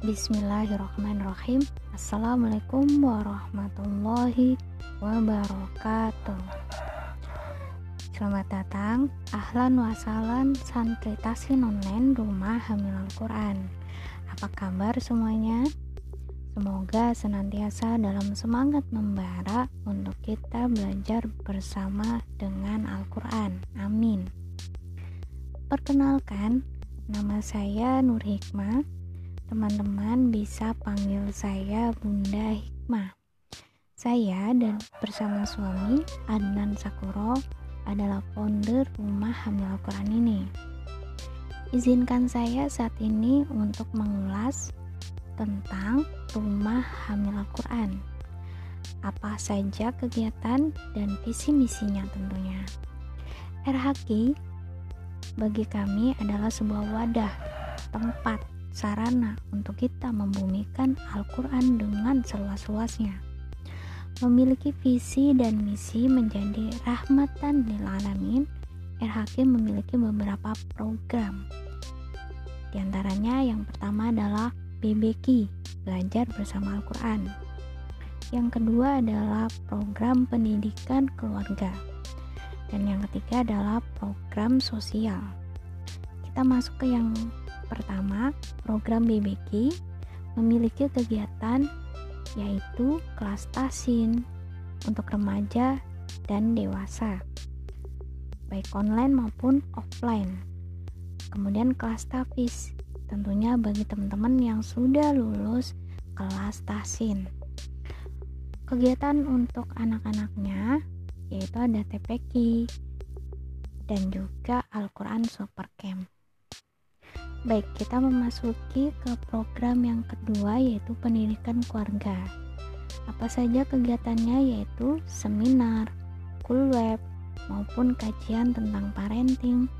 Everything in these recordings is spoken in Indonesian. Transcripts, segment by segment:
Bismillahirrahmanirrahim. Assalamualaikum warahmatullahi wabarakatuh. Selamat datang. Ahlan wasalan Santri Tasin Online Rumah Hamil Al-Quran Apa kabar semuanya? Semoga senantiasa dalam semangat membara Untuk kita belajar bersama dengan Al-Quran. Amin. Perkenalkan Nama saya Nur Hikmah Teman-teman bisa panggil saya Bunda Hikmah. Saya dan bersama suami Adnan Sakuro adalah founder Rumah Hamil Al-Quran ini. Izinkan saya saat ini untuk mengulas tentang Rumah Hamil Al-Quran. Apa saja kegiatan dan visi misinya tentunya. RHQ bagi kami adalah sebuah wadah, tempat sarana untuk kita membumikan Al-Quran dengan seluas-luasnya. Memiliki visi dan misi menjadi rahmatan lil alamin, RHK memiliki beberapa program. Di antaranya yang pertama adalah BBQ, Belajar Bersama Al-Quran. Yang kedua adalah program pendidikan keluarga. Dan yang ketiga adalah program sosial. Kita masuk ke yang Pertama, program BBK memiliki kegiatan yaitu kelas tasin untuk remaja dan dewasa, baik online maupun offline. Kemudian kelas tafis, tentunya bagi teman-teman yang sudah lulus kelas tasin. Kegiatan untuk anak-anaknya yaitu ada TPQ dan juga Al-Quran Super Camp. Baik, kita memasuki ke program yang kedua yaitu pendidikan keluarga. Apa saja kegiatannya yaitu seminar, cool web, maupun kajian tentang parenting,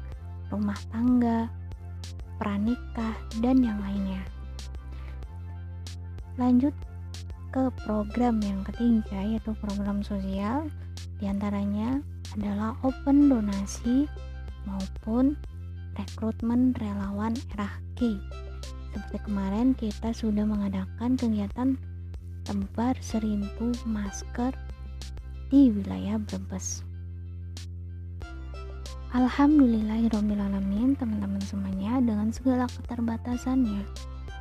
rumah tangga, pranikah, dan yang lainnya. Lanjut ke program yang ketiga yaitu program sosial di antaranya adalah open donasi maupun rekrutmen relawan RHK. Seperti kemarin kita sudah mengadakan kegiatan tebar seribu masker di wilayah Brebes. Alhamdulillahirrohmanirrohim teman-teman semuanya dengan segala keterbatasannya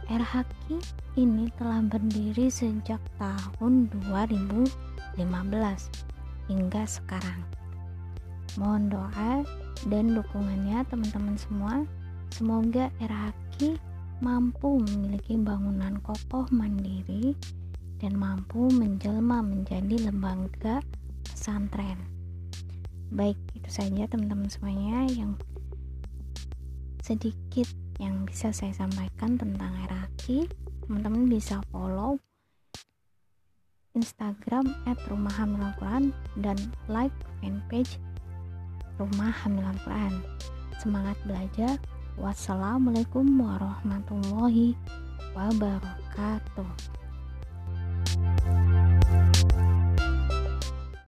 RHK ini telah berdiri sejak tahun 2015 hingga sekarang mohon doa dan dukungannya teman-teman semua. Semoga RHQ mampu memiliki bangunan kokoh mandiri dan mampu menjelma menjadi lembaga pesantren. Baik, itu saja teman-teman semuanya yang sedikit yang bisa saya sampaikan tentang RHQ. Teman-teman bisa follow Instagram @rumahhamil dan like fanpage Rumah Hamilan Quran. Semangat belajar. Wassalamualaikum warahmatullahi wabarakatuh.